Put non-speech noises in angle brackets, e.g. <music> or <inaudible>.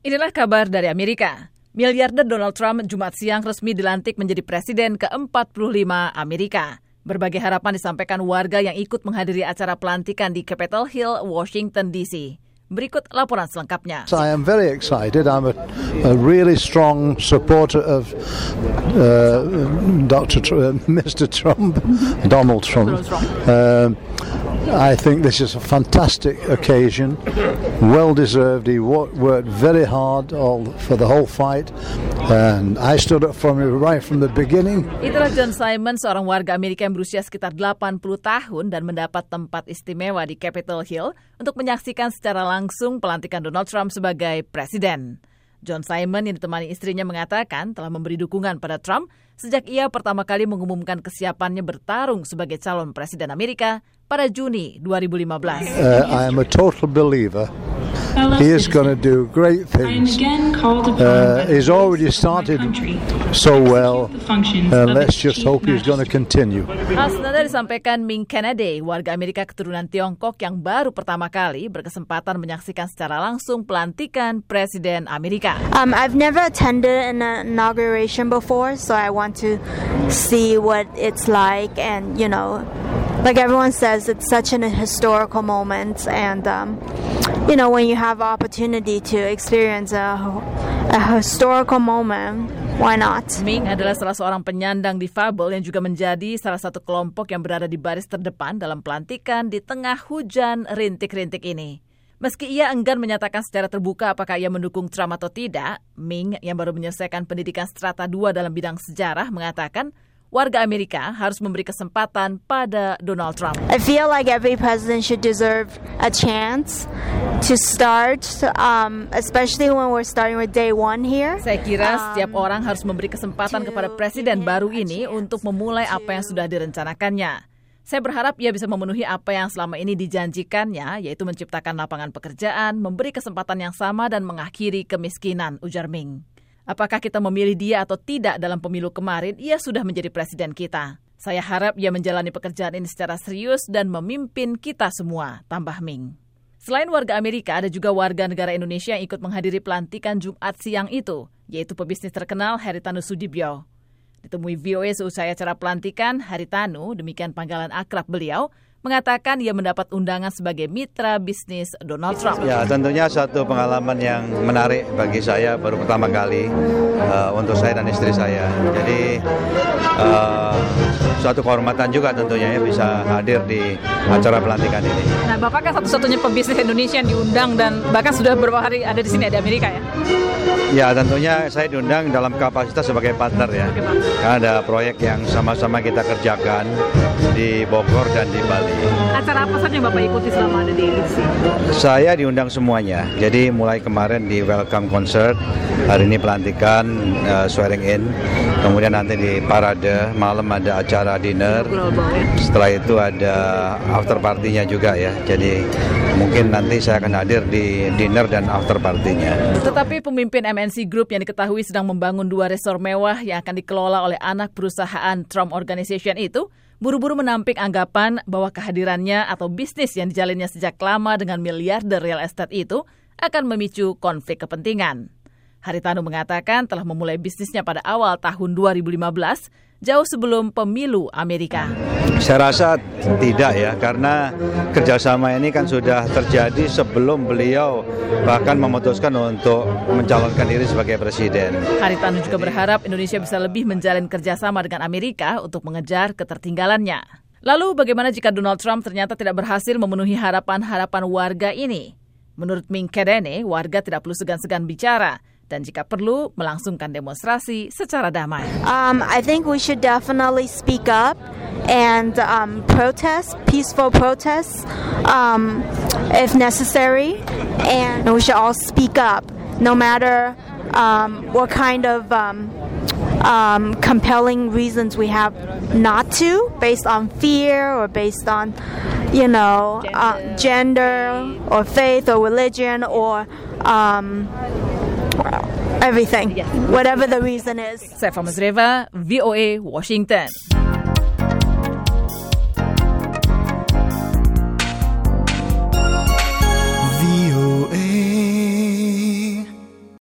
Inilah kabar dari Amerika. Miliarder Donald Trump Jumat siang resmi dilantik menjadi presiden ke-45 Amerika. Berbagai harapan disampaikan warga yang ikut menghadiri acara pelantikan di Capitol Hill, Washington, D.C. Berikut laporan selengkapnya. I am very excited. I'm a, a really strong supporter of uh, Dr. Tr- uh, <laughs> Mr. Trump, Donald Trump. Uh, I think this is a fantastic occasion, well deserved. He worked very hard all, for the whole fight, and I stood up for him right from the beginning. Itulah John Simon, seorang warga Amerika yang berusia sekitar 80 tahun dan mendapat tempat istimewa di Capitol Hill untuk menyaksikan secara langsung pelantikan Donald Trump sebagai presiden. John Simon yang ditemani istrinya mengatakan telah memberi dukungan pada Trump sejak ia pertama kali mengumumkan kesiapannya bertarung sebagai calon presiden Amerika pada Juni 2015. Uh, I am a total believer he is going to do great things. Uh, he's already started so well, and let's just hope he's going to continue. Hal senada disampaikan Ming Kennedy, warga Amerika keturunan Tiongkok yang baru pertama kali berkesempatan menyaksikan secara langsung pelantikan Presiden Amerika. Um, I've never attended an inauguration before, so I want to see what it's like, and you know, like everyone says, it's such an historical moment, and um, you know, when you have opportunity to experience a, a historical moment, why not? Ming adalah salah seorang penyandang difabel yang juga menjadi salah satu kelompok yang berada di baris terdepan dalam pelantikan di tengah hujan rintik-rintik ini. Meski ia enggan menyatakan secara terbuka apakah ia mendukung Trump atau tidak, Ming yang baru menyelesaikan pendidikan strata 2 dalam bidang sejarah mengatakan warga Amerika harus memberi kesempatan pada Donald Trump. I feel like every president should deserve a chance to start, um, especially when we're starting with day one here. Saya kira setiap um, orang harus memberi kesempatan kepada presiden baru ini untuk memulai apa yang sudah direncanakannya. Saya berharap ia bisa memenuhi apa yang selama ini dijanjikannya, yaitu menciptakan lapangan pekerjaan, memberi kesempatan yang sama, dan mengakhiri kemiskinan, ujar Ming. Apakah kita memilih dia atau tidak dalam pemilu kemarin, ia sudah menjadi presiden kita. Saya harap ia menjalani pekerjaan ini secara serius dan memimpin kita semua, tambah Ming. Selain warga Amerika, ada juga warga negara Indonesia yang ikut menghadiri pelantikan Jumat siang itu, yaitu pebisnis terkenal Haritanu Sudibyo. Ditemui VOA seusai acara pelantikan, Haritanu, demikian panggilan akrab beliau, mengatakan ia mendapat undangan sebagai mitra bisnis Donald Trump. Ya, tentunya satu pengalaman yang menarik bagi saya baru pertama kali uh, untuk saya dan istri saya. Jadi uh, suatu kehormatan juga tentunya ya bisa hadir di acara pelantikan ini. Nah, Bapak kan satu-satunya pebisnis Indonesia yang diundang dan bahkan sudah beberapa hari ada di sini di Amerika ya? Ya, tentunya saya diundang dalam kapasitas sebagai partner ya. Karena ada proyek yang sama-sama kita kerjakan di Bogor dan di Bali. Acara apa saja Bapak ikuti selama ada di DC? Saya diundang semuanya. Jadi mulai kemarin di welcome concert, hari ini pelantikan, uh, swearing in, kemudian nanti di parade, malam ada acara dinner. Setelah itu ada after partinya juga ya. Jadi mungkin nanti saya akan hadir di dinner dan after partinya. Tetapi pemimpin MNC Group yang diketahui sedang membangun dua resor mewah yang akan dikelola oleh anak perusahaan Trump Organization itu buru-buru menampik anggapan bahwa kehadirannya atau bisnis yang dijalinnya sejak lama dengan miliarder real estate itu akan memicu konflik kepentingan. Haritanu mengatakan telah memulai bisnisnya pada awal tahun 2015, jauh sebelum pemilu Amerika. Saya rasa tidak ya, karena kerjasama ini kan sudah terjadi sebelum beliau bahkan memutuskan untuk mencalonkan diri sebagai presiden. Haritanu juga berharap Indonesia bisa lebih menjalin kerjasama dengan Amerika untuk mengejar ketertinggalannya. Lalu bagaimana jika Donald Trump ternyata tidak berhasil memenuhi harapan-harapan warga ini? Menurut Ming Kedene, warga tidak perlu segan-segan bicara dan jika perlu melangsungkan demonstrasi secara damai. Um, I think we should definitely speak up and um, protest, peaceful protests, um, if necessary, and we should all speak up, no matter um, what kind of um, um, compelling reasons we have not to, based on fear or based on, you know, gender, uh, gender or faith or religion or um, everything, yes. whatever the reason is. Saya Mazreva, VOA, Washington.